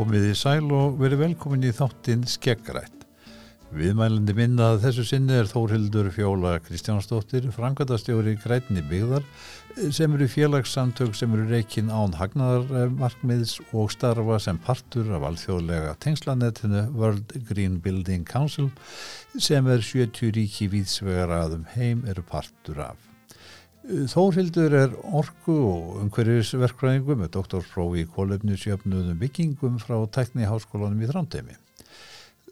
komið í sæl og verið velkomin í þáttinn Skeggrætt. Viðmælandi minna að þessu sinni er Þórhildur Fjóla Kristjánsdóttir, frangatastjóri Grætni byggðar sem eru félagssamtök sem eru reikinn án hagnaðarmarkmiðs og starfa sem partur af alþjóðlega tengslanettinu World Green Building Council sem er 70 ríki víðsvegar aðum heim eru partur af. Þórhildur er orku og umhverjusverkvæðingum með doktorsprófi í kólefnisjöfnuðum byggingum frá tækni háskólanum í Þrándheimi.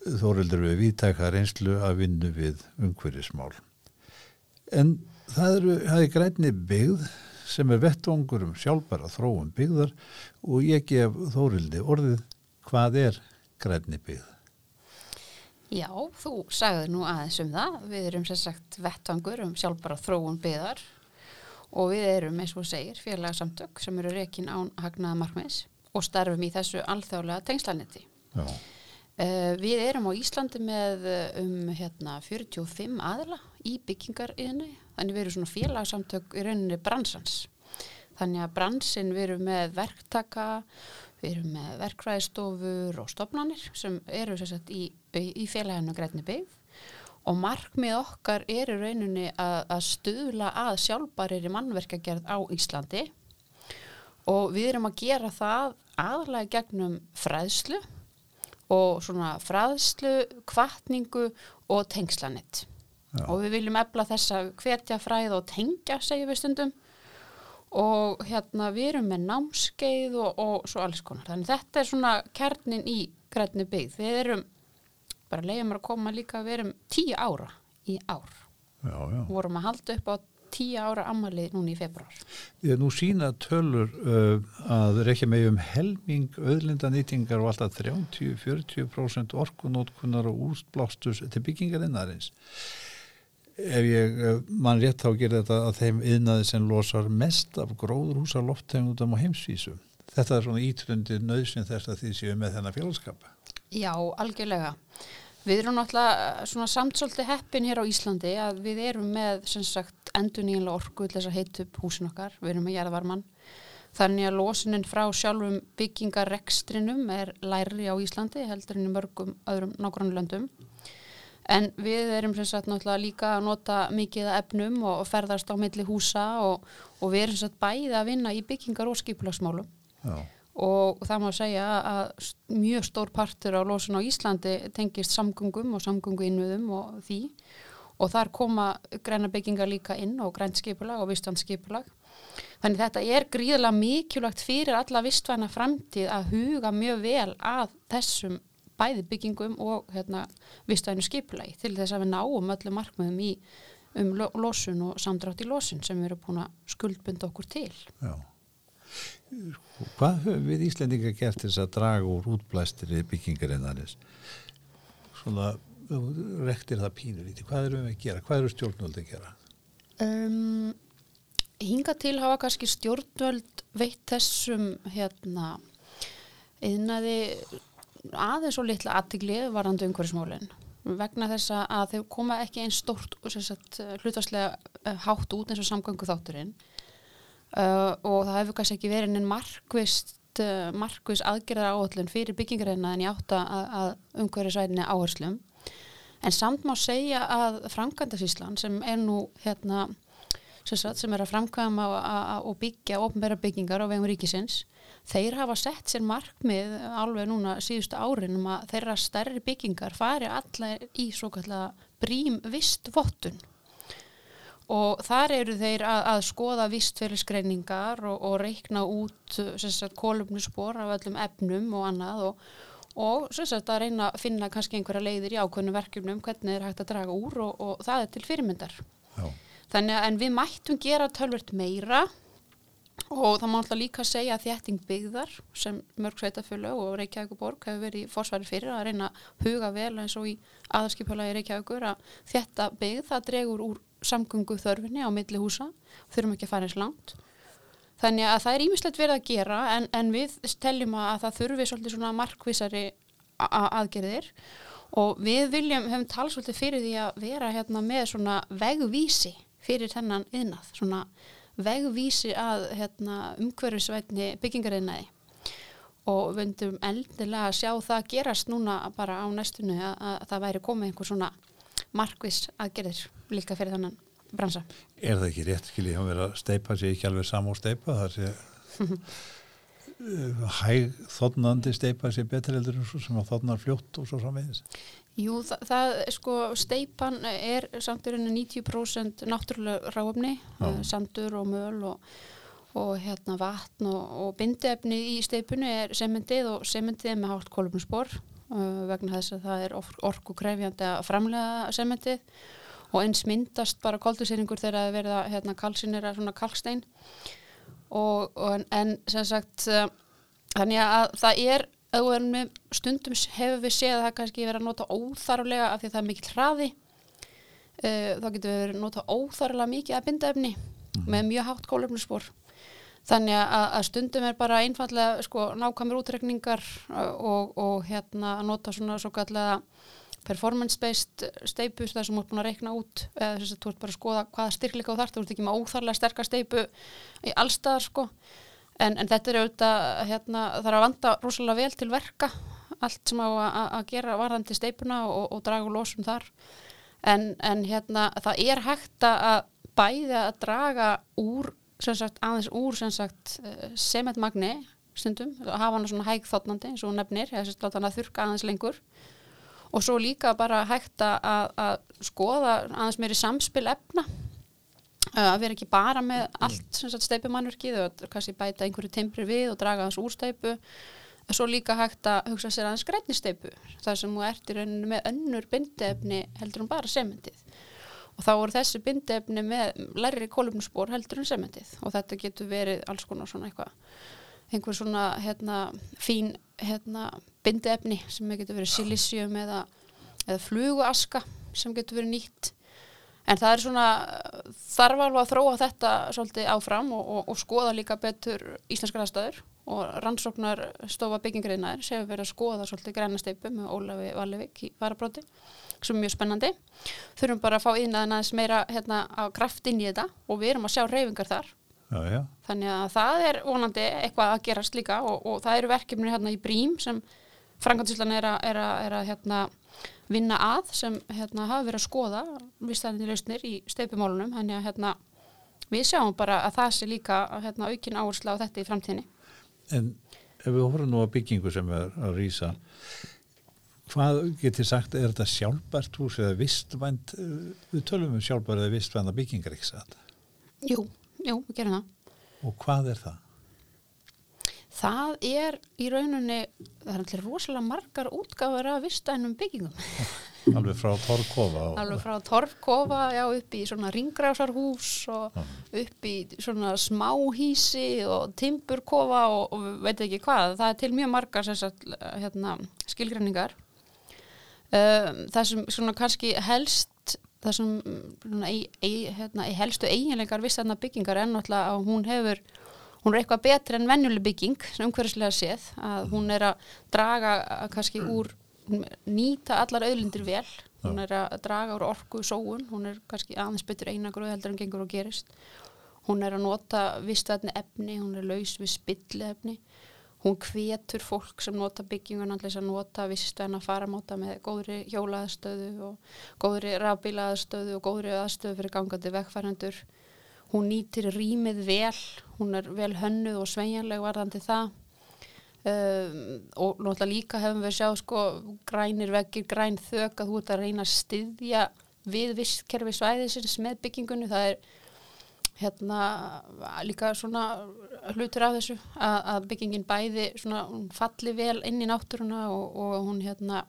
Þórhildur við viðtækka reynslu að vinna við umhverjusmál. En það eru, það er grænni byggð sem er vettvangur um sjálfbæra þróum byggðar og ég gef Þórhildi orðið hvað er grænni byggð? Já, þú sagði nú aðeins um það. Við erum sér sagt vettvangur um sjálfbæra þróum byggðar og við erum, eins og segir, félagsamtök sem eru rekin án hagnaða markmiðs og starfum í þessu alþjóðlega tengslanetti. Já. Uh, við erum á Íslandi með um hérna, 45 aðila í byggingariðinu, þannig við erum svona félagsamtök í rauninni bransans. Þannig að bransin við erum með verktaka, við erum með verkfræðistofur og stofnanir sem eru sagt, í, í félaginu Grænni byggð og markmið okkar er í rauninni að, að stuðla að sjálfbærir mannverkagerð á Íslandi. Og við erum að gera það aðalega gegnum fræðslu og svona fræðslu, kvartningu og tengslanett og við viljum efla þessa hvetja fræð og tengja, segjum við stundum. Og hérna við erum með námskeið og, og svo alls konar. Þannig þetta er svona kernin í grætni byggð, við erum bara leiðum að koma líka, við erum tíu ára í ár Já, já. vorum að halda upp á tíu ára ammali núna í februar Ég er nú sína tölur uh, að rekja með um helming öðlindanýtingar og alltaf 30-40% orkunótkunar og útblástus til byggingarinnarins. Ef ég uh, mann rétt þá gerir þetta að þeim yðnaði sem losar mest af gróðurhúsa lofttegundum á heimsvísu. Þetta er svona ítrundi nöðsinn þess að því séu með þennan félagskapa. Já, algjörlega. Við erum náttúrulega svona samt svolítið heppin hér á Íslandi að við erum með sagt endur nýjanlega orku til þess að heita upp húsin okkar, við erum með jæðvarmann þannig að losunin frá sjálfum byggingarekstrinum er læri á Íslandi heldur en í mörgum öðrum nákvæmlega löndum en við erum sagt líka að nota mikið að efnum og ferðast á milli húsa og, og við erum sagt bæði að vinna í byggingar og skipulagsmálum Já. Og það má segja að mjög stór partur á losun á Íslandi tengist samgöngum og samgöngu innviðum og því. Og þar koma græna byggingar líka inn og grænt skipulag og vistvandsskipulag þannig þetta er gríðilega mikilvægt fyrir alla vistvæna framtíð að huga mjög vel að þessum bæði byggingum og hérna, vistvænu skipulagi til þess að við náum öllu markmiðum í um lo losun og samdrátt í losun sem við erum búin að skuldbunda okkur til. Já. Hvað höfum við Íslendinga gert þess að draga úr útblæstir í byggingarinnarins? Svona, rektir það pínur í því. Hvað erum við að gera? Hvað eru stjórnvöld að gera? Um, hinga til hafa kannski stjórnvöld veitt þessum hérna yðnaði aðeins og litla aðtigli varandi umhverfismólinn vegna þess að þau koma ekki einn stórt hlutastlega hátt út eins og samgöngu þátturinn uh, og það hefur kannski ekki verið en markvist uh, markvist aðgerðar áallun fyrir byggingareina en ég átt að, að umhverfisvæðinni áherslum. En samt má segja að framkvæmdasíslan sem er nú hérna sem er að framkvæma og byggja ofnbæra byggingar á vegum ríkisins þeir hafa sett sér markmið alveg núna síðustu árin um að þeirra stærri byggingar fari allar í svo kallega brím vist vottun og þar eru þeir að, að skoða vistfélagsgreiningar og, og reikna út kolumnuspor af öllum efnum og annað og, og sagt, að reyna að finna kannski einhverja leiðir í ákveðnum verkefnum hvernig er hægt að draga úr og, og það er til fyrirmyndar Já. þannig að við mættum gera tölvert meira og það má alltaf líka segja að þétting byggðar sem mörg sveitafjölu og Reykjavík Borg hefur verið í fórsværi fyrir að reyna að huga vel eins og í aðarskipalagi Reykjavíkur að þetta byggð það dregur úr samgöngu þörfinni á milli húsa. Þurfum ekki að fara eins langt. Þannig að það er ímislegt verið að gera en, en við teljum að það þurfi svolítið svona markvísari aðgerðir. Og við viljum, hefum talsvöldið fyrir því að vera hérna með svona vegvísi fyrir þennan yðnað, svona vegvísi að hérna, umhverfisvætni byggingariðnaði. Og við vundum eldilega að sjá það gerast núna bara á næstunni að, að það væri komið einhver svona markvis aðgerðir líka fyrir þannan bransa. Er það ekki rétt skiljið að vera að steipa sér ekki alveg sam og steipa þar sé hæg þotnandi steipa sér betur heldur sem að þotnar fljótt og svo framvegis? Jú, það, það sko steipan er samt í rauninu 90% náttúrulega ráöfni, Já. sandur og möl og, og hérna vatn og, og bindiefni í steipunni er sementið og sementið er með hátt kólumspor uh, vegna þess að það er orku krefjandi að framlega sementið og eins myndast bara koldusýringur þegar það verða hérna kalsinera svona kalkstein. Og, og en, sem sagt uh, þannig að það er með stundum hefur við séð að það kannski verið að nota óþarflega af því að það er mikill hraði uh, þá getur við verið að nota óþarflega mikið að bindaefni með mjög hátt kólefnisspor þannig að, að stundum er bara einfallega sko, nákvæmur útrekningar uh, og, og hérna að nota svona svo kallega performance-based steipu þar sem þú ert búin að reikna út eða þess að þú ert bara að skoða hvaða styrkleika þú þarft þú ert ekki með óþarlega sterkar steipu í allstaðar sko. En, en þetta er auðvitað hérna, það er að vanda rosalega vel til verka allt sem á að, að gera varðandi steipuna og, og draga losum þar. En, en hérna það er hægt að bæði að draga úr sagt, aðeins úr eh, sementmagni stundum, hafa hana svona hæg þotnandi eins og nefnir, láta hana þurka aðeins lengur og svo líka bara hægt að, að skoða aðeins meiri samspil efna. Að vera ekki bara með allt steipumannverkið og kannski bæta einhverju timbri við og draga aðeins úr steipu svo líka hægt að hugsa sér aðeins grænni steipu þar sem þú ert í rauninu með önnur bindefni heldur en bara sementið. Og þá voru þessi bindefni með lærri kolumnspor heldur en sementið. Og þetta getur verið alls konar svona eitthvað einhver svona hérna, fín hérna, bindiefni sem getur verið silicium eða, eða fluguaska sem getur verið nýtt. En það er svona þarf alveg að þróa þetta svolítið áfram og, og, og skoða líka betur íslenskar aðstæður og rannsóknar stofa byggingriðnaðir sem hefur verið að skoða svolítið grænasteipu með Ólafi Valevik í varabróti sem er mjög spennandi. Þurfum bara að fá inn aðeins meira hérna, á kraft inn í þetta og við erum að sjá reyfingar þar Já, já. Þannig að það er vonandi eitthvað að gerast líka og, og það eru verkefni hérna í brím sem Franklandsíslan er, a, er, a, er að hérna, vinna að sem hérna, hafa verið að skoða vistæðinni lausnir í steipumálunum þannig að hérna, við sjáum bara að það sé líka hérna, aukin áherslu á þetta í framtíðinni. En ef við horfum nú að byggingu sem er að rýsa hvað getur sagt, er þetta sjálfbært hús eða vistvænt við tölum um sjálfbært eða vistvænt að byggingar ekki satt? Jú, jú, við gerum það. Og hvað er það? Það er í rauninni, það er allir rosalega margar útgáður af vistænum byggingum. Alveg frá Torfkofa? Og... Alveg frá Torfkofa, já, upp í svona ringrásarhús og upp í svona smáhísi og timburkofa og, og veit ekki hvað. Það er til mjög margar sagt, hérna, skilgræningar. Um, það sem svona kannski helst, það sem svona, ei, ei, hérna, ei helstu eiginleikar vistæna byggingar er náttúrulega að hún hefur hún er eitthvað betri en venjuleg bygging sem umhverfislega séð að hún er að draga að kannski úr nýta allar auðlindir vel. Hún er að draga úr orku sóun hún er kannski aðeins betur einagruð heldur en gengur og gerist. Hún er að nota vistvætni efni, hún er laus við spilli efni hún hvetur fólk sem nota byggingun allir að nota vistvæna faramáta með góðri hjólaðastöðu og góðri rafbílaðastöðu og góðri aðstöðu fyrir gangandi vegfærandur hún nýtir rýmið vel, hún er vel hönnuð og sveigjanleg varðandi það. Um, og náttúrulega líka hefum við sjáð sko grænir veggir, græn þök að þú ert að reyna að styðja við visskerfi svæðisins með byggingunni, það er hérna líka svona hlutur af þessu að, að byggingin bæði svona hún falli vel inn í náttúruna og, og hún hérna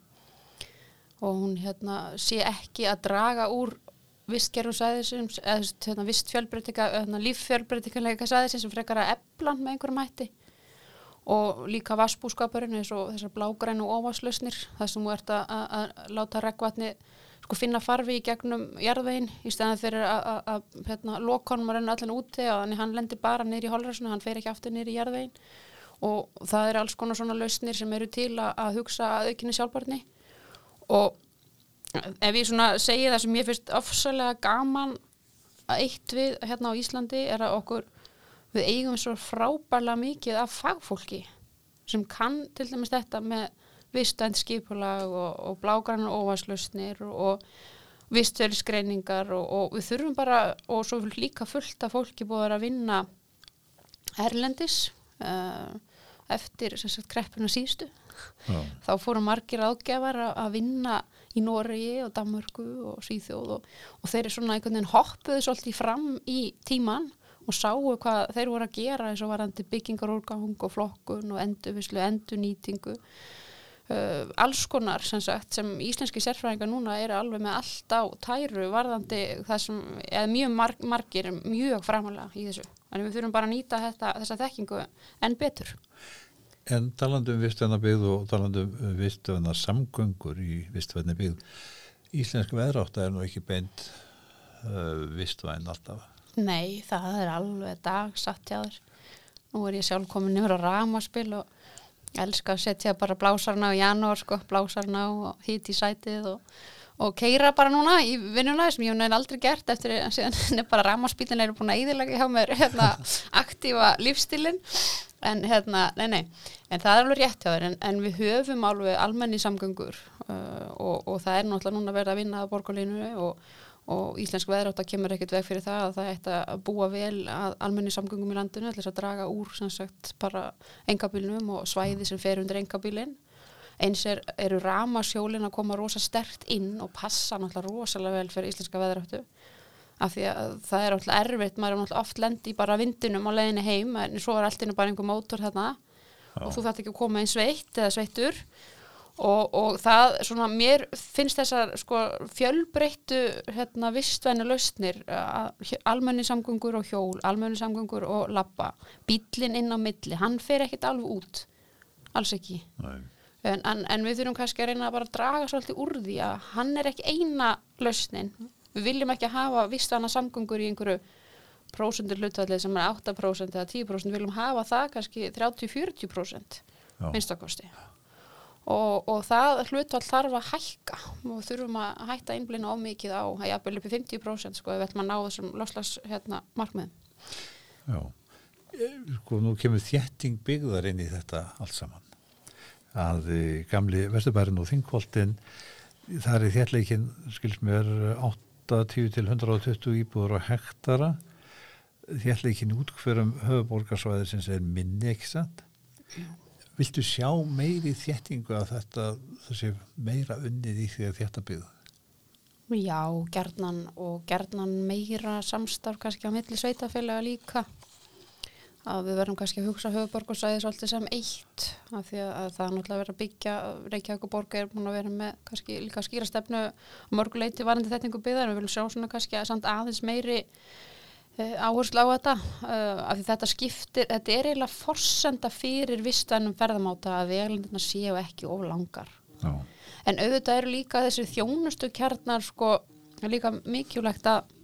og hún hérna sé ekki að draga úr vistgerðum sæðisins eða hérna, vist fjölbreytika hérna, líffjölbreytikalega sæðisins sem frekar að eblan með einhverjum hætti. Og líka vassbúskapurinn eins og þessar blágræn og óvaslausnir þar sem þú ert að, að, að láta regnvatni sko finna farfi í gegnum jarðvegin í stæðan fyrir að hérna, lokonum að renna allan úti og hann lendir bara nýri í holræsuna, hann fer ekki aftur nýri í jarðvegin og það er alls konar svona lausnir sem eru til að, að hugsa að aukinni sjálfbarni og ef ég svona segi það sem ég finnst ofsalega gaman að eitt við hérna á Íslandi er að okkur við eigum svo frábærlega mikið af fagfólki sem kann til dæmis þetta með vistvænt skipulag og, og blágrannar óvarslausnir og vistverðisgreiningar og, og við þurfum bara og svo líka fullt af fólki búið að vinna erlendis uh, eftir sagt, kreppuna síðustu Já. þá fóru margir ágjafar að vinna í Noregi og Danmörku og Svíþjóð og, og þeir eru svona einhvern veginn hoppuðu svolítið fram í tíman og sáu hvað þeir voru að gera eins og varandi byggingarúrgang og flokkun og endurvislu, endurnýtingu uh, alls konar sem sagt sem íslenski sérfræðingar núna eru alveg með allt á tæru varðandi það sem, eða mjög marg, margir mjög framalega í þessu en við þurfum bara að nýta þetta, þessa þekkingu enn betur En talandi um vistvæna byggð og talandi um vistvæna samgöngur í vistvæna byggð, íslensk veðrátt er nú ekki beint uh, vistvæn alltaf. Nei, það er alveg dagsatt hjá þér. Nú er ég sjálf komin yfir á ramaspil og elska að setja bara blásarna á janúar, sko, blásarna og hít í sætið og, og keira bara núna í vinnuna sem ég hef aldrei gert eftir að síðan bara ramaspilin eru búin að íðilega hjá mér hérna, aktífa lífstilin en hérna, nei, nei, en það er alveg rétt hjá þér, en, en við höfum alveg almenni samgöngur uh, og, og það er náttúrulega núna verið að vinna að borgarlínu og, og íslensk veðrátt að kemur ekkert veg fyrir það að það ætti að búa vel að almenni samgöngum í landinu, þess að draga úr sagt bara engabílnum og svæði sem fer undir engabílin eins er, eru ramasjólin að koma rosa stert inn og passa náttúrulega rosalega vel fyrir íslenska veðráttu. Af því að það er alltaf erfitt, maður er alltaf oft lendi bara vindunum á leiðinni heim en svo er alltaf bara einhver mótor þarna. Já. og þú þarf ekki að koma einn sveitt eða sveittur og, og það, svona, mér finnst þessar sko, fjölbreyttu hérna, vistvæni lausnir almenni samgöngur og hjól almenni samgöngur og lappa bílinn inn á milli, hann fer ekkit alveg út alls ekki. En, en, en við þurfum kannski að reyna að bara draga svolítið úr því að hann er ekki eina lausnin. Við viljum ekki hafa vistana samgöngur í einhverju prósundur hlutfallið sem er 8% eða 10% við viljum hafa það kannski 30-40% minnstakosti og, og það hlutfall þarf að hækka. Og þurfum að hætta einblina ómikið á að jafnvel uppi 50% sko ef við ætlum að ná þessum loslas hérna markmiðum. Já, sko nú kemur þjetting byggðar inn í þetta allt saman. Að gamli Vesturbærin og Þingholtin það er þjertleikin skils mér 8 80 til 120 íbúður á hektara. Þérleikin útkverum höfuborgarsvæðir sem er minni ekki satt viltu sjá meiri þéttingu að þetta þessi meira unnið í því að þetta byggða Já, gerðnan og gerðnan meira samstarf kannski á milli sveitafélaga líka. Að við verðum kannski að hugsa höfuborgarsvæði svolítið sem eitt af því að það er náttúrulega verið að byggja Reykjavík og Borga er búin að vera með kannski líka skýra stefnu mörguleiti varandi þettingu byggðar en við viljum sjá svona kannski að samt aðeins meiri áherslu á þetta uh, af því þetta skiptir, þetta er eiginlega forsenda fyrir vistænum ferðamáta að veglindina séu ekki of langar Já. en auðvitað eru líka þessi þjónustu kjarnar sko líka mikilvægt að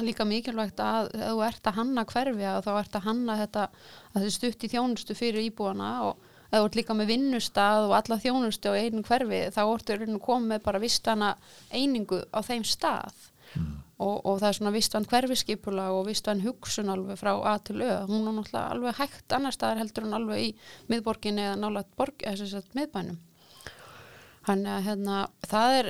líka mikilvægt að þú ert að hanna hverfi að þá ert að hanna þetta að þetta stutt í þjónustu fyrir íbúana og ef þú ert líka með vinnustad og alla þjónustu á einu hverfi þá ertu komið bara vistana einingu á þeim stað mm. Og, og það er svona vistvan hverfiskipula og vistvan hugsun alveg frá A til Ö hún er náttúrulega alveg hægt annar staðar heldur hún alveg í miðborginni eða nálega miðbænum Þannig að hérna, það er,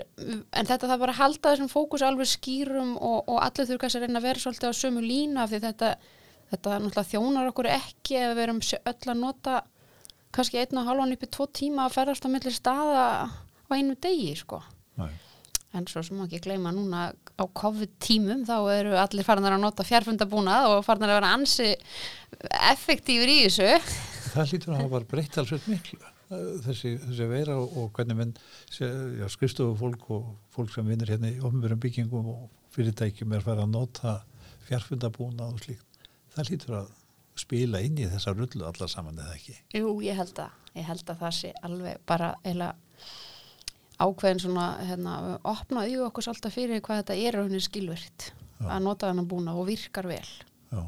en þetta það bara halda þessum fókus alveg skýrum og, og allir þurfa að reyna að vera svolítið á sömu lína af því þetta, þetta náttúrulega þjónar okkur ekki ef við erum öll að nota kannski einn og halvan uppi tvo tíma að ferðast á millir staða á einu degi, sko. Næ. En svo sem ekki gleyma núna á COVID-tímum þá eru allir farnar að nota fjárfundabúnað og farnar að vera ansi effektífur í þessu. Það lítur að hafa bara breytt alveg miklu þessi, þessi veira og, hvernig menn skrifstofu fólk og fólk sem vinnir hérna í ofnbjörnum byggingum og fyrirtækjum er farið að nota fjárfundabúna og slíkt það lítur að spila inn í þessa rullu allar saman eða ekki Jú, ég held að, ég held að það sé alveg bara eila ákveðin svona hérna, opna í okkur svolítið fyrir hvað þetta er rauninni skilvirt Já. að nota þennan búna og virkar vel Já.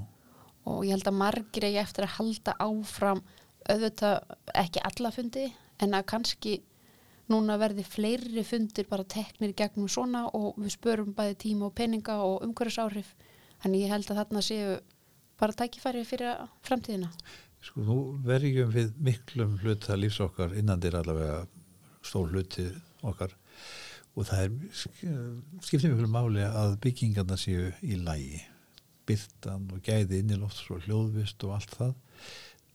og ég held að margir eigi eftir að halda áfram auðvitað ekki alla fundi en að kannski núna verði fleiri fundir bara teknir gegnum svona og við spörum bæði tíma og peninga og umhverjusáhrif þannig ég held að þarna séu bara tækifæri fyrir framtíðina Sko nú verjum við miklum hluta lífs okkar innandir allavega stór hluti okkar. Og það er skiptir miklu máli að byggingarna séu í lægi byrtan og gæði innilófts og hljóðvist og allt það.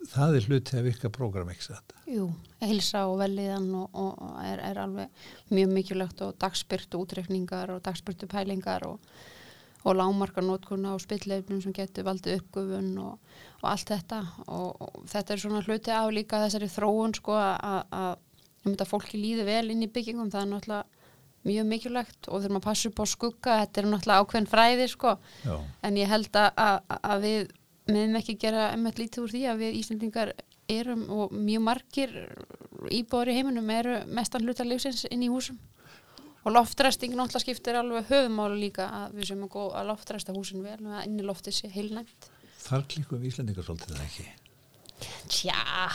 Það er hluti að virka program ekki þetta Jú, heilsa og velliðan og, og er, er alveg mjög mikilvægt og dagspyrtu útrekningar og dagspyrtu pælingar og, og lámarka nótkunna og spillleifnum sem getur valdið uppgöfun og, og allt þetta. Og þetta er svona hluti af líka þessari þróun sko að fólki líði vel inn í byggingum það er náttúrulega mjög mikilvægt og þurfum að passa upp á skugga þetta er náttúrulega ákveðin fræði sko Já. en ég held að, að, að við meðum ekki gera emmett lítið úr því að við Íslandingar erum og mjög margir íbóður í heiminum eru mestan hlutar lífsins inn í húsum og loftræsting náttúrulega skiptir alveg höfumálu líka að við sem er góð að loftræsta húsin vel og að inni loftið sé heilnæmt Þar klikum Íslandingar svolítið það ekki? Tja,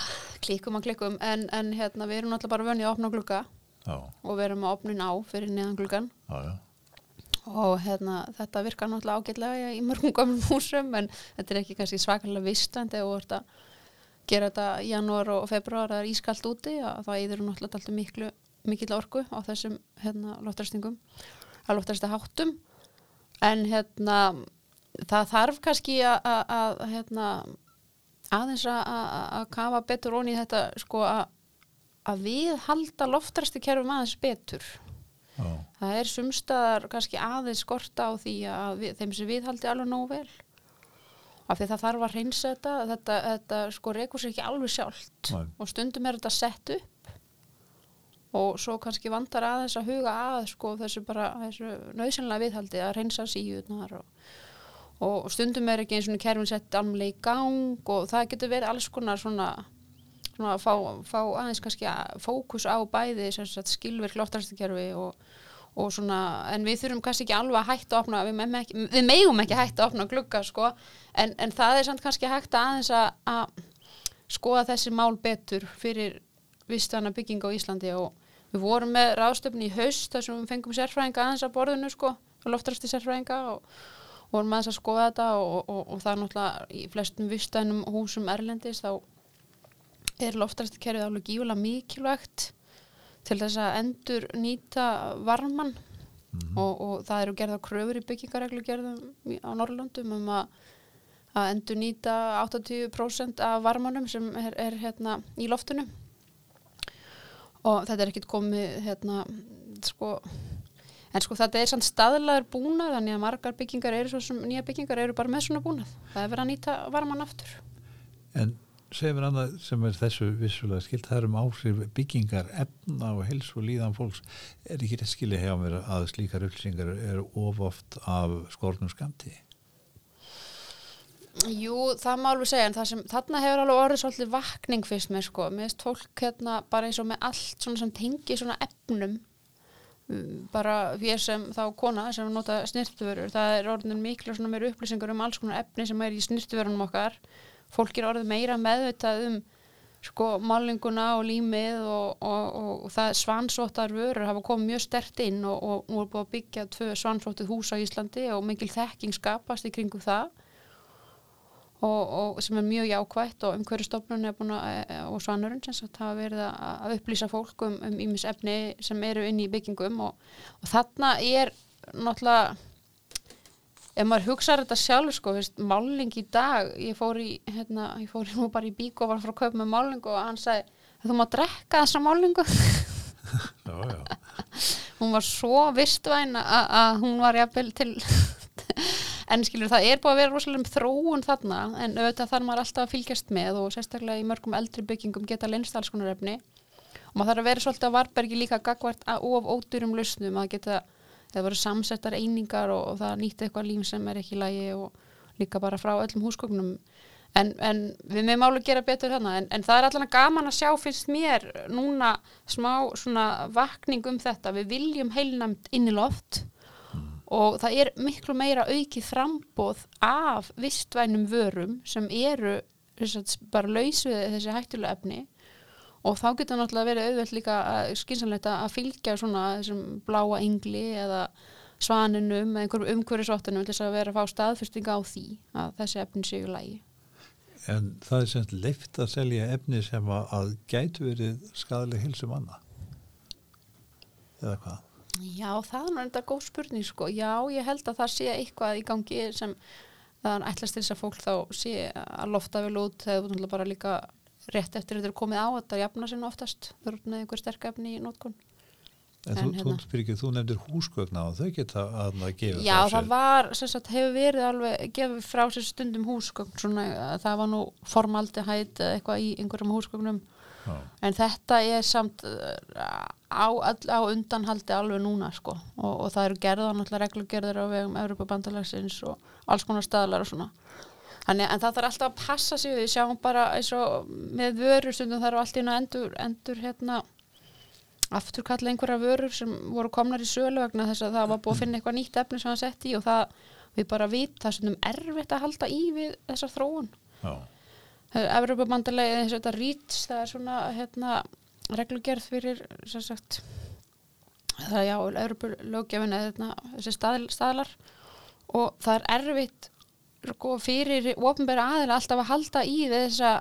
klikum að klikum en, en hérna við erum náttúrulega bara vönið að opna glukka og við erum að opna ná fyrir neðan glukkan og hérna, þetta virkar náttúrulega ágætlega í mörgum gamlum húsum en þetta er ekki svakalega vistandi og þetta gera þetta í janúar og februar það er ískalt úti og það íður náttúrulega alltaf miklu, mikil orgu á þessum hérna, loftræstingum að loftræsta háttum. En hérna það þarf kannski að hérna, aðeins að kafa betur ón í þetta sko að við halda loftræsti kerfum aðeins betur Já. það er sumstaðar kannski aðeins skorta á því að við, þeim sem við haldi alveg nóg vel af því það þarf að reynsa þetta þetta, þetta sko reykur sér ekki alveg sjálft Nei. og stundum er þetta sett upp og svo kannski vandar aðeins að huga að sko þessu bara þessu nöðsynlega viðhaldi að reynsa síðunar og, og stundum er ekki eins og kerfin sett alveg í gang og það getur verið alls konar svona svona að fá, fá aðeins kannski að fókus á bæði skilverk loftarstökkerfi og, og svona, en við þurfum kannski ekki alveg að hætta að opna, við, ekki, við megum ekki hætta að opna glugga sko, en, en það er samt kannski hægt að aðeins að, að skoða þessi mál betur fyrir vistana bygging á Íslandi og við vorum með ráðstöfni í haust þar sem við fengum sérfræðinga aðeins að borðinu sko, loftarsti sérfræðinga og vorum aðeins að skoða þetta og, og, og það er náttúrulega í flestum vistanum húsum erlendis þá er loftræstikerfið alveg gífulega mikilvægt til þess að endur nýta varman mm -hmm. og, og það eru gerða kröfur í byggingareglu gerðum á Norrlandum um að, að endur nýta 80% af varmanum sem er, er hérna í loftunum og þetta er ekkit komið hérna sko en sko þetta er sann staðlaður búnað þannig að margar byggingar eru svo sem nýja byggingar eru bara með svona búnað. Það er verið að nýta varman aftur. En segja mér annað sem er þessu vissulega skilt, það er um áhrif byggingar efna og helsu og líðan fólks. Er ekki rétt skilja hjá mér að slíkar upplýsingar eru ofoft af skornum skamti Jú, það má alveg segja en sem, þarna hefur alveg orðið svolítið vakning fyrst með sko, með fólk hérna bara eins og með allt svona sem tengi svona efnum bara fyrir sem þá kona sem nota snirtuvörur, það er orðin miklu svona meir upplýsingar um alls konar efni sem er í snirtuvörunum okkar. Fólk er orðið meira meðvitað um sko málinguna og límið og, og, og, og það svansóttar vörur hafa komið mjög stert inn og er búið að byggja tvö svansóttið hús á Íslandi og mikil þekking skapast í kringu það og sem er mjög jákvægt og umhverju stofnun er búin að, og svanurinn sem sagt hafa verið að upplýsa fólk um ímis um efni sem eru inn í byggingum og þarna er náttúrulega ef maður hugsaður þetta sjálf sko, veist, máling í dag ég fór í, hérna, ég fór nú bara í bík og var frá að kaupa með málingu og hann sagði þú má drekka þessa málingu já, já. hún var svo vistvæn að hún var jafnvel til en skilur það er búið að vera rosalega um þróun þarna en auðvitað þarf maður alltaf að fylgjast með og sérstaklega í mörgum eldri byggingum geta lenst alls konar efni. Og maður þarf að vera svolítið að varbergi líka gagvart of ódurum lausnum að geta það voru samsettar einingar og, og það nýtti eitthvað lím sem er ekki lægi og líka bara frá öllum húsgóknum en, en við meðum álega gera betur þarna en, en það er allavega gaman að sjá finnst mér núna smá svona vakning um þetta, við viljum heilnamt inn í loft og það er miklu meira aukið frambóð af vistvænum vörum sem eru bara laus við þessi hættulega efni. Og þá getur náttúrulega verið auðvelt líka skynsanlegt að fylgja svona þessum bláa yngli eða svaninum eða einhverjum umhverjusóttunum til þess að vera að fá staðfyrstinga á því að þessi efnin séu lægi en það er semst leift að selja efni sem að, gætu verið skadaleg hilsum manna. Eða hvað? Já, það er náttúrulega góð spurning sko. Já, ég held að það sé eitthvað í gangi sem það er ætlast til þess að fólk þá sé að lofta vel út þegar þú bara líka rétt eftir þetta er komið á þetta jafna sinna oftast. Eru með einhver sterk efni í nótkun En, En þú, hérna- þú, nefndir húsgögna og þau geta að að gefa Já, frá það sér. var, sem sagt, hefur verið alveg gefið frá sér stundum húsgögn svona, að það var nú formaldi hætt eitthvað í einhverjum húsgögnum. Já, en þetta er samt uh, á, all, á undanhaldi alveg núna sko. Og, og það eru gerða náttúrulega reglugerðir á vegum Evropabandalagsins og alls konar staðlar og svona. Þannig, en það þarf alltaf að passa sig við. Sjáum bara eins og með vörur stundum þarf allt í einu endur, endur hérna afturkalla einhverja vörur sem voru komnar í sölu vegna þess að það var búið að finna eitthvað nýtt efni sem það sett í og það við bara vit það er stundum erfitt að halda í við þessar þróun. Já, Evropabandalegi eins og þetta REACH það er svona hérna reglugerð fyrir sem sagt það er já, Evropalöggefin eða þessi staðl, staðlar. Og það er erfitt sko, fyrir ofnbæra aðila alltaf að halda í þessa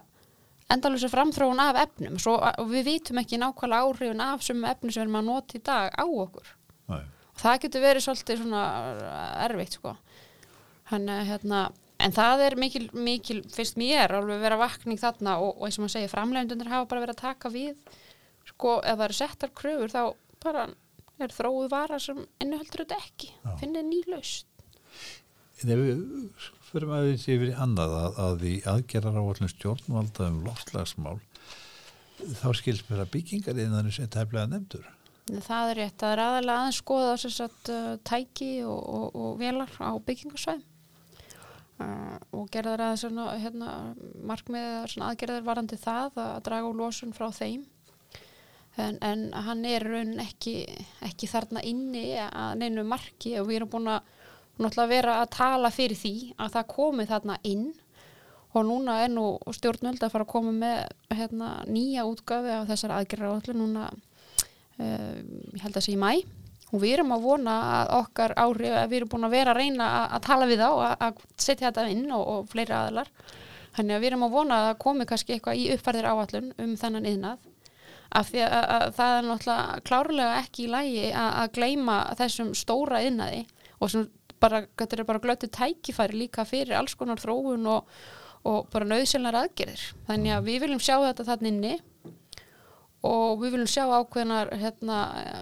endalusa framþróun af efnum. Svo, og við vitum ekki nákvæmlega áhrifun af sem efni sem við erum að nota í dag á okkur. Já, og það getur verið svolítið svona erfitt sko. Þannig, að, hérna, en það er mikil, mikil fyrst mér alveg vera vakning þarna og, og eins og maður segir framlegundunir hafa bara verið að taka við sko ef það eru settar kröfur þá bara er þróuð vara sem innuheldur þetta ekki. Finnir ný laust En ef við fyrir aðeins yfir í annað að, að í aðgerðar á allum stjórnvalda um loftslagsmál þá skilst mér að byggingar innan þessi tæflega nefndur. það er rétt, það er aðalega aðeins skoða að uh, tæki og, og, og velar á byggingarsvæð uh, og gerðar aðeins hérna, markmið aðgerðar varandi það að draga úr losun frá þeim en, en hann er raun ekki, ekki þarna inni að neinu marki og við erum búin að náttúrulega vera að tala fyrir því að það komi þarna inn. Og núna er nú stjórnvöld að fara að koma með hérna, nýja útgafi af þessar aðgerðar áallu núna uh, ég held að sé í mæ og við erum að vona að okkar áhrif að við erum búin að vera að reyna að, að tala við þá að, að setja þetta inn og, og fleiri aðlar þannig að við erum að vona að komi kannski eitthvað í uppfærðir áallun um þennan yðnað af því að, að það er náttúrulega klárlega ekki í lægi að, að gleyma þessum stóra yðnaði og sem bara, þetta er bara glötu tækifæri líka fyrir alls konar þróun og, og bara nöðsynlar aðgerðir. Þannig að við viljum sjá þetta þannig inni og við viljum sjá ákveðnar hérna,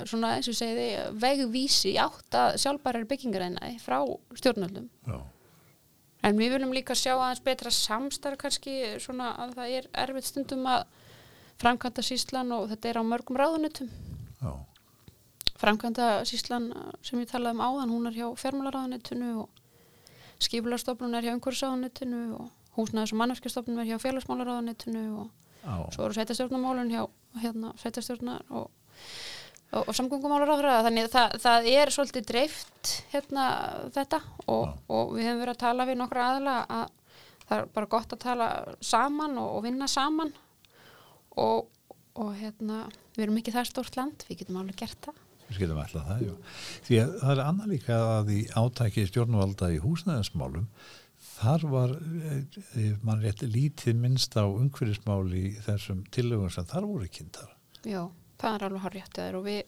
svona eins og segiði vegvísi átt að sjálfbærar byggingarænaði frá stjórnöldum Já, en við viljum líka sjá aðeins betra samstarf kannski svona að það er erfitt stundum að framkvæmda síslan og þetta er á mörgum ráðunutum já, framkvæmda síslan sem ég talaði um áðan hún er hjá fjármálaráðunitinu og skipularstofnun er hjá umhverfisráðunitinu og húsnæðis og mannarskjastofnun er hjá félagsmálaráðunitinu og já, svo eru sveitastjórnarmálun hjá hérna, sveitastjórnar og, og, og samgöngumálar þannig að það, það er svolítið dreift hérna þetta og, og við hefum verið að tala við nokkra aðla að það er bara gott að tala saman og, og vinna saman og, og hérna við erum ekki það stórt land, við getum alveg gert það við skilum alltaf það, já. Því að það er annað líka að í átæki stjórnvalda í húsnæðismálum þar var, eh, mann rétt lítið minnst á umhverfismál í þessum tillögum sem þar voru kynntar. Já, það er alveg harrið og við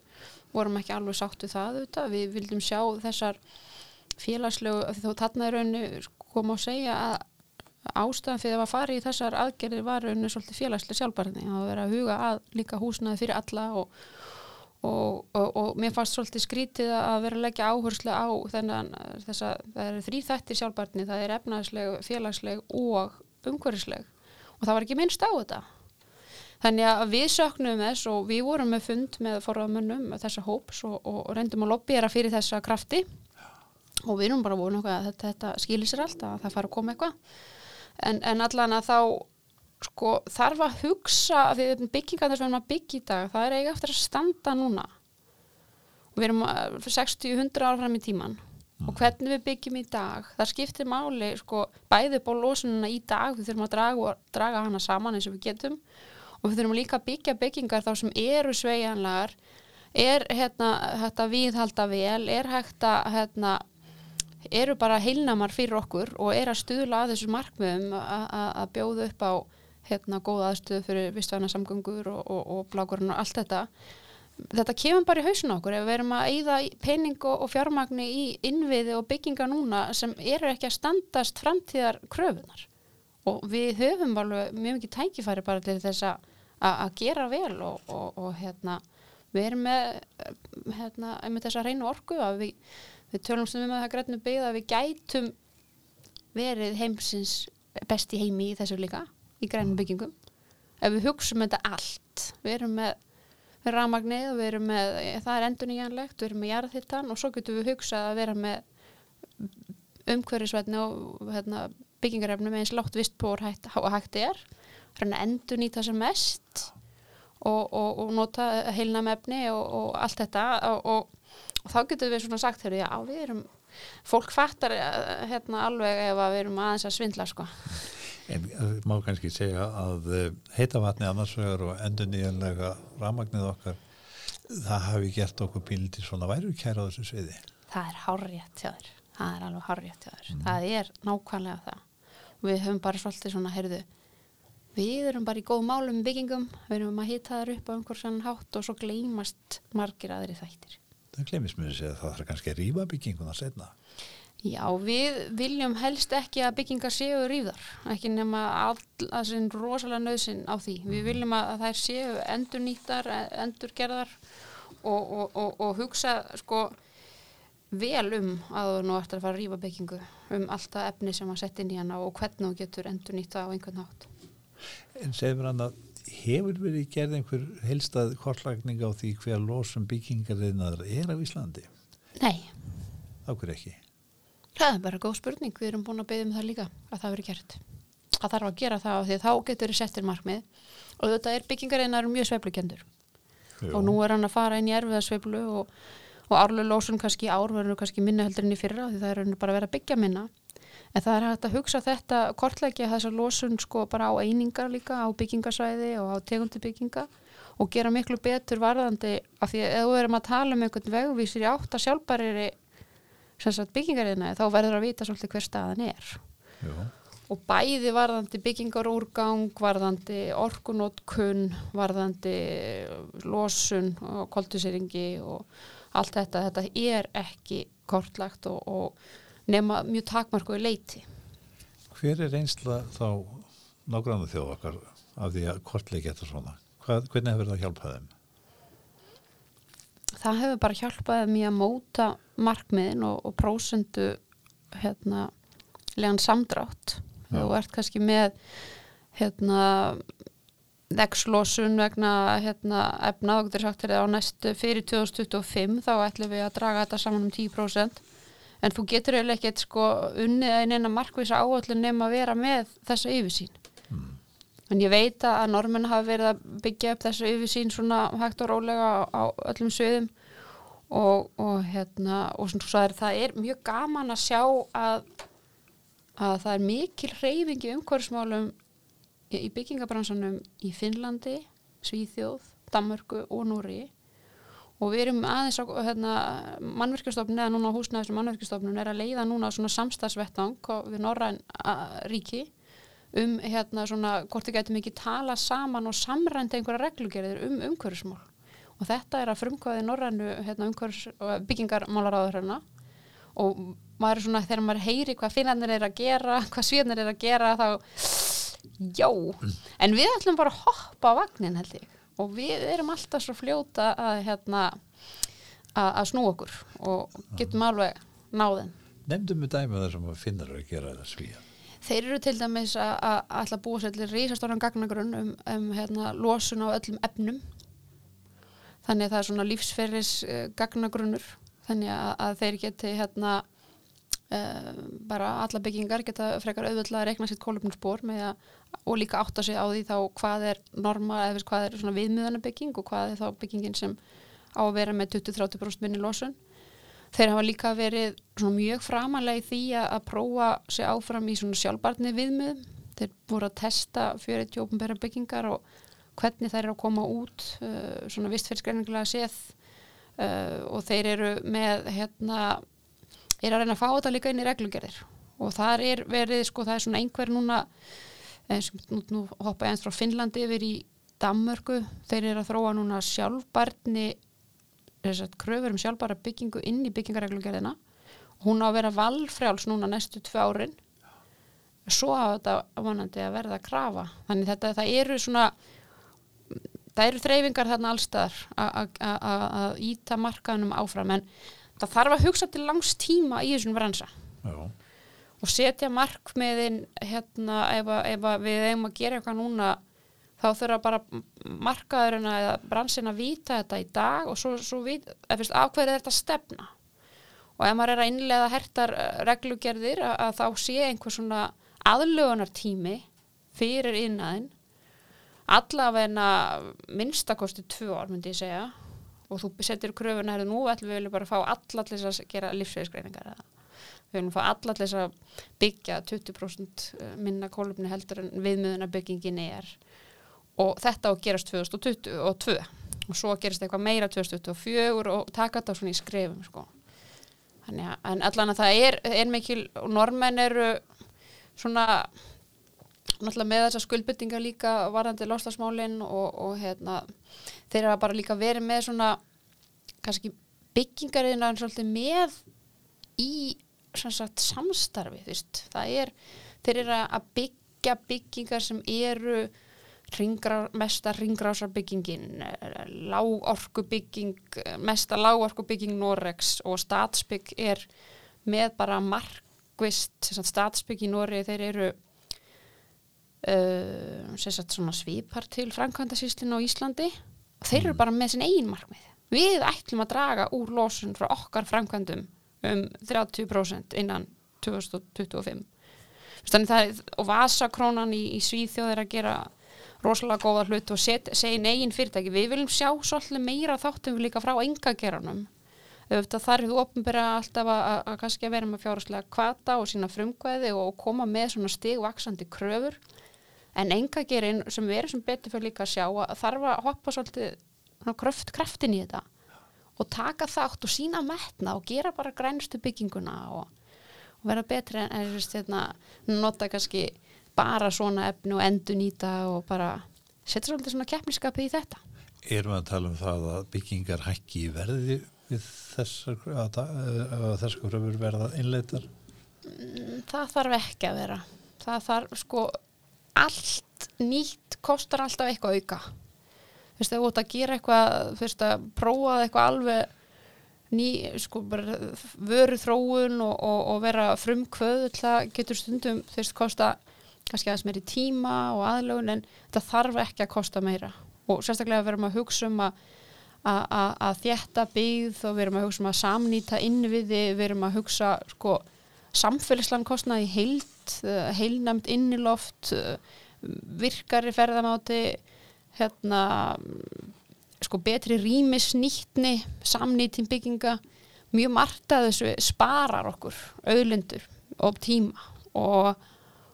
vorum ekki alveg sátt við það auðvitað. Við vildum sjá þessar félagslegu, því þó þarna er rauninu kom að segja að ástæðan fyrir að fara í þessar aðgerðir var rauninu svolítið félagslega sjálfbarni að vera að huga að líka húsnaði fyrir alla og, og, og, og mér fannst svolítið skrítið að vera að leggja áherslu á þennan þess að það eru þrý þættir sjálfbarni, það er efnaðsleg, félagsleg og umhverfisleg. Og það var ekki minnst á þetta. Þannig að við söknum þess og við vorum með fund með forraðmönnum þessa hóps og, og reyndum að lobbyera fyrir þessa krafti. Og við erum bara eitthvað að þetta, þetta skilir sér allt að það fara að koma eitthvað en, en allan að þá sko þarf að hugsa því byggingarnir sem við erum að byggja í dag það er eiga eftir að standa núna. Og við erum að- 60-100 ára fram í tíman og hvernig við byggjum í dag það skiptir máli sko bæði upp á losununa í dag við þurfum að draga, draga hana saman eins og við getum. Og við þurfum líka að byggja byggingar þá sem eru sveigjanlegar. Er hérna hægt að viðhalda vel er hægt að hérna, eru bara heilnamar fyrir okkur og er að stuðla að þessu markmiðum að- að að bjóða upp á hérna góða aðstöðu fyrir vistvæna samgöngur og, og, og blákurinn og allt þetta. Þetta kemur bara í hausin á okkur. Ef við erum að eyða pening og, fjármagni í innviði og bygginga núna sem eru ekki að standast framtíðar kröfunar og við höfum alveg mjög mikið tækifæri bara til þess að að að gera vel og, og, hérna við erum með hérna, með þessa reynu orku að við, við tölum sem um að það grætnu byggða að við gætum verið heimsins besti heimi í þessu líka í grænum byggingum. Ef við hugsum þetta allt við erum með með rafmagnið og við erum með, það er endur nýjanlegt, við erum með jarðhittan og svo getum við hugsað að vera með umhverfisvætni og hérna, byggingarefnum eins látt vistpór hægt, og hægt er, hérna endur nýta sem mest og, og, og nota heilnam efni og, og allt þetta og, og þá getum við svona sagt, heyrðu, já, við erum, fólk fattar eh, hérna alveg ef við erum aðeins að svindla, sko. En uh, má kannski segja að uh, heita vatni annarsvegar og endur nýjanlega rafmagnið okkar, það hafi gert okkur bíldi svona værukæra á þessu sviði. Það er hárrétt hjá þér. Það er alveg hárrétt hjá þér. Það er nákvæmlega það. Við höfum bara svolítið svona, heyrðu, við erum bara í góð málum byggingum, við erum að hita þær upp á einhversan hátt og svo gleymast margir aðri þættir. Það glemist mér að segja að það þarf kannski að rýfa bygginguna setna. Já, við viljum helst ekki að byggingar séu ríðar, ekki nema all, að sinn rosalega nöðsinn á því. Við viljum að þær séu endurnýttar, endurgerðar og, og, og, og hugsa sko vel um að þú nú ættir að fara að rífa byggingu um allt það efni sem að setja inn í hana og hvernig þú getur endurnýtta á einhvern nátt. En segir mér hann að hefur verið gerð einhver helstað kortlagning á því hver losum byggingarinnar er á Íslandi? Nei, Áhver ekki? það er bara góð spurning, við erum búin að beða um það líka að það veri gert. Það þarf að gera það af því þá getur þið settir markmið og þetta er byggingarinnar mjög sveiflukendur. og nú er hann að fara inn í erfiðasveiflu og, og árlega lósun kannski í ár verður kannski minna heldur enn í fyrra því það er bara að vera byggja minna en það er hægt að hugsa þetta kortleggja þessa lósun sko bara á einingar líka á byggingasvæði og á tegundi bygginga og gera miklu betur varðandi af því að ef við erum að tala um einhvern vegvísir í átt að sjálfbæriri byggingarina þá verður að vita svolítið hver staðan er Jú. og bæði varðandi byggingarúrgang, varðandi orkunótkun, varðandi losun og koltusýringi og allt þetta, þetta er ekki kortlagt og, og nema mjög takmarku í leiti. Hver er reynsla þá nágrannu þjóð okkar af því að kortleiki þetta svona? Hvað, hvernig hefur það hjálpað þeim? Það hefur bara hjálpað mér að móta markmiðin og, og prósendu hérna legan samdrátt. Já. Þú ert kannski með hérna vexlosun vegna hérna, efna og getur sagt þér á næstu fyrir 2025 þá ætlum við að draga þetta saman um 10% en þú getur eiginlega ekkert sko unnið að neina markvisa áallin nema að vera með þessa yfirsýn. En ég veit að normenn hafa verið að byggja upp þessa yfirsýn svona hægt og rólega á, á öllum sögum og, og hérna og svona svo er það er mjög gaman að sjá að, að það er mikil hreyfing í umhverfsmálum í, byggingabransanum í Finnlandi, Svíþjóð, Danmörku og Núri og við erum aðeins á hérna, mannverkjastofnun eða núna húsnæðisum mannverkjastofnun er að leiða núna svona samstagsvettvang við norræn ríki um hérna svona hvort þið getum ekki tala saman og samrændi einhverja reglugerðir um umhverfismál. Og þetta er að frumkvæði norrænu hérna, umhverfis, byggingarmálaráður hérna og maður er svona þegar maður heyri hvað finnarnir er að gera hvað svíðnir er að gera þá já, en við ætlum bara að hoppa á vagnin held ég og við erum alltaf svo fljóta að hérna að, að snú okkur og getum alveg náðin Nefndum við dæmi það sem finnar að gera það svíja. Þeir eru til dæmis að, að að búa sér til rísastóran gagnagrunn um, um hérna, losun á öllum efnum. Þannig að það er svona lífsferðis uh, gagnagrunnur. Þannig að, að þeir geti hérna bara alla byggingar geta frekar auðvitað að rekna sitt kólöfnusbór og líka átta sig á því þá hvað er norma eða hvað er svona viðmiðanabygging og hvað er þá byggingin sem á að vera með 20-30% minni losun Þeir hafa líka verið mjög framalega í því að, prófa sig áfram í sjálfbarni viðmið. Þeir voru að testa 40 ópenbæra byggingar og hvernig þær eru að koma út uh, svona vistferðsgreiningulega séð uh, og þeir eru með hérna er að reyna að fá þetta líka inn í reglugerðir. Og þar er verið, sko, það er svona einhver núna eins og nú, nú hoppa ég eins frá Finnlandi yfir í Danmörku, þeir eru að þróa núna sjálfbarni þess að kröfur um sjálfbara byggingu inn í byggingareglugerðina. Hún á að vera valfrjáls núna næstu tvö árin. Svo á þetta vonandi að verða að krafa. Þannig þetta það eru svona það eru þreyfingar þarna allstaðar að íta markaðunum áfram. En það þarf að hugsa til langs tíma í þessum bransa. Já. og setja markmiðin hérna ef, að, ef að við eigum að gera eitthvað núna þá þurfa bara markaðurinn eða bransin að vita þetta í dag og svo, svo afhverju þetta stefna? Og ef maður er að innlega hertar eh, reglugerðir að, að þá sé einhver svona aðlögunartími fyrir innaðinn allavegna minnstakosti tvö ár myndi ég segja og þú setur kröfuna hérna nú ætlum við viljum bara fá allallis að gera lífsvegisgreiningar við viljum fá allallis að byggja 20% eh, minna kólumni heldur en viðmiðuna byggingin er. Og þetta á að gerast 2022 og svo gerist eitthvað meira 2024 og taka þetta svona í skrefum sko. þannig að allan að það er, er mikil og normenn eru svona náttúrulega með þessa skuldbyttinga líka varandi loslasmálinn og, og hérna, þeir eru bara líka verið með svona kannski byggingariðina en svolítið með í sagt, samstarfi það er, þeir eru að byggja byggingar sem eru ringra, mesta ringgrásarbyggingin lágorkubygging mesta lágorkubygging Norex og statsbygg er með bara markvist statsbygg í Noregi þeir eru uh, svipar til Frankvæntasíslinu og Íslandi og þeir eru mm. bara með sin eigin markmið við ætlum að draga úr losun frá okkar framkvæmdum um 30% innan 2025 er, og vasakrónan í, í Svíþjóð er að gera rosalega góða hlut og segja negin fyrirtæki. Við viljum sjá svolítið meira þáttum líka frá engageranum. Þar er þú ofnbæra alltaf að, að kannski að vera með fjárháslega kvata og sína frumkvæði og koma með svona stigvaksandi kröfur. En engagerin sem við erum sem betur fyrir líka að sjá að þarf að hoppa svolítið kröft, kraftin í þetta og taka þátt og sína metna og gera bara grænstu bygginguna og, og vera betri en, en hérna, nota kannski bara svona efni og endur nýta og bara setja svolítið svona keppniskapið í þetta Erum við að tala um það að byggingar hækki í verði við þessar þessar kröfur verða innleitar? Mm, það þarf ekki að vera það þarf sko allt nýtt kostar alltaf eitthvað auka. Þú veist, þú ert að gera eitthvað þú veist, að prófa eitthvað alveg ný, sko, bara vöru þróun og, og, og vera frumkvöð, það getur stundum þú veist, kosta kannski aðeins meiri tíma og aðlögun en þetta þarf ekki að kosta meira. Og sérstaklega verðum að hugsa um að að þjætta byggð og verðum að hugsa um að samnýta innviði, verðum að hugsa sko, samfélagslan kostnaði heilt, eh, heilnæmt inniloft, eh, virkari ferðamáti hérna sko betri rýmisnýtni samnýtin bygginga. Mjög margt að þessu sparar okkur auðlindur og tíma og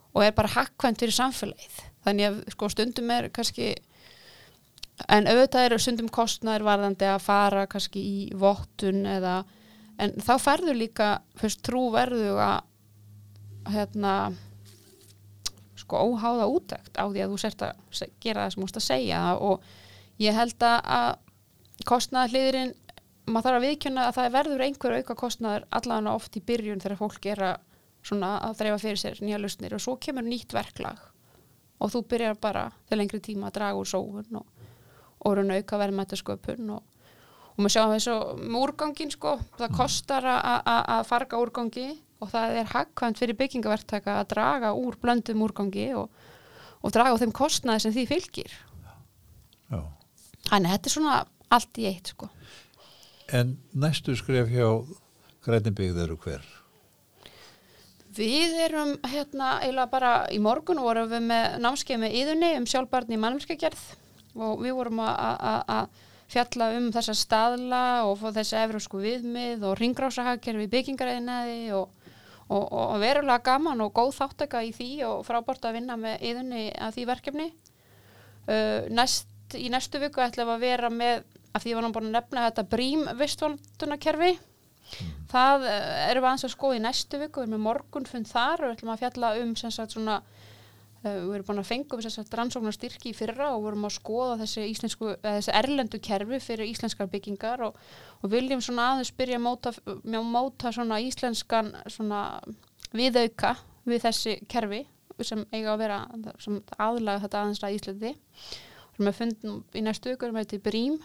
og er bara hakkvæmt fyrir samfélagið. Þannig að sko, stundum er kannski en auðvitað eru stundum kostnæður varðandi að fara kannski í vottun eða en þá ferður líka fyrst trú verðu að hérna sko óháða útækt á því að þú sért að gera það sem þú múst að segja og ég held að kostnæðarliðurinn maður þarf að viðkjöna að það verður einhver auka kostnæður allavega oft í byrjun þegar fólk er að svona að dreifa fyrir sér nýja lausnir og svo kemur nýtt verklag og þú byrjar bara til lengri tíma að draga úr sóhun og, og auka verðmættasköpun og, og maður þess að með úrgangin sko, það kostar að farga úrgangi og það er hagkvæmt fyrir byggingaverktaka að draga úr blöndum úrgangi og, og draga á þeim kostnaði sem því fylgir Já. Þannig þetta er svona allt í eitt sko En næstu skref hjá Grænibíð eru hver? Við erum hérna eiginlega bara í morgun vorum við með námskeið með íðunni um sjálfbarni í mannumskegerð og við vorum að fjalla um þessa staðla og þessi efrasku viðmið og ringrásahagerfi byggingaræðinaði og, og, og verulega gaman og góð þáttaka í því og frábort að vinna með íðunni að því verkefni. Uh, næst, í næstu viku ætlum að vera með, af því við varum búin að nefna þetta brím vistvaldunakerfi Það uh, erum við aðeins að skoða í næstu viku, við erum með morgunfund þar og ætlum að fjalla um sagt svona uh, við erum búin að sem sagt rannsóknarstyrki í fyrra og við erum að skoða þessi, þessi erlendu kerfi fyrir íslenskar byggingar og, og viljum svona aðeins byrja að móta, móta svona íslenskan svona viðauka við þessi kerfi sem eiga að vera aðlaga þetta aðeins að Íslandi. Og að fundum í næstu viku erum við til Brím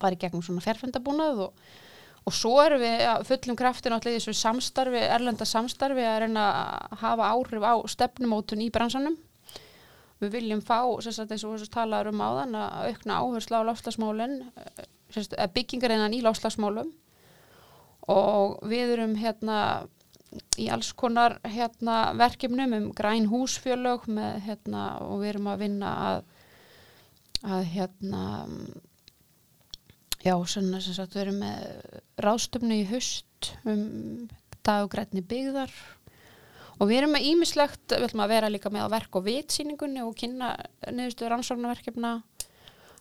bara í gegnum svona fjárfendabúnað og, og svo erum við að fullum krafti náttúrulega í þessu samstarfi, erlenda samstarfi að reyna að hafa áhrif á stefnumótun í bransanum. Við viljum fá, eins og þessu talaður um áðan að aukna áherslu á lofslagsmálin byggingarinnan í lofslagsmálum og við erum hérna í alls konar hérna verkefnum um græn húsfjölög með hérna og við erum að vinna að að hérna já, svona sem sagt við erum með ráðstöfnu í hust um daggrætni byggðar. Og við erum með ímislegt, við ætlum að vera líka með á verk og vitsýningunni og kynna niðurstu rannsóknarverkefna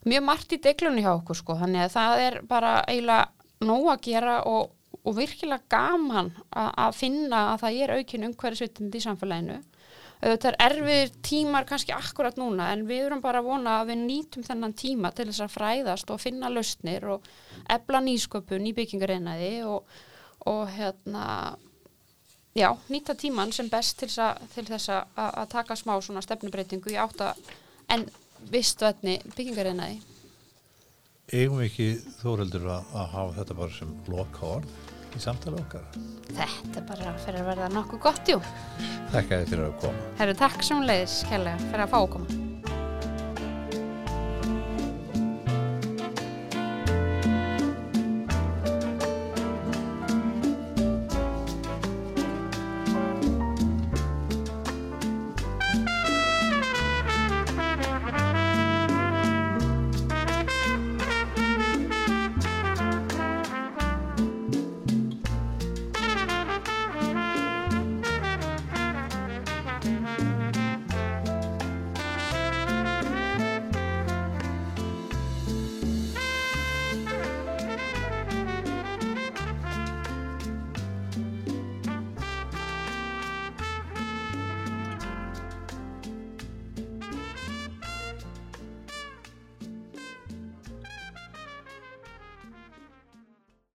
mjög margt í deglunni hjá okkur sko. Þannig að það er bara eiginlega nóg að gera og, og virkilega gaman að, að finna að það er aukin umhverfisvitindi í samfélaginu. Þetta er erfir tímar kannski akkurat núna en við erum bara að vona að við nýtum þennan tíma til þess að fræðast og finna lausnir og ebla nýsköpun í byggingarinnaði og, og hérna já, nýta tíman sem best til þess að, til þess að, að taka smá svona stefnubreitingu í átta en vistvætni byggingarinnaði Eigum við ekki þóreldur að, að hafa þetta bara sem loka orð í samtala okkar. Þetta bara fyrir að verða nokkuð gott, jú. Þakka þér fyrir að koma. Herru, takk sem leiðis, kærlega, fyrir að fá að koma.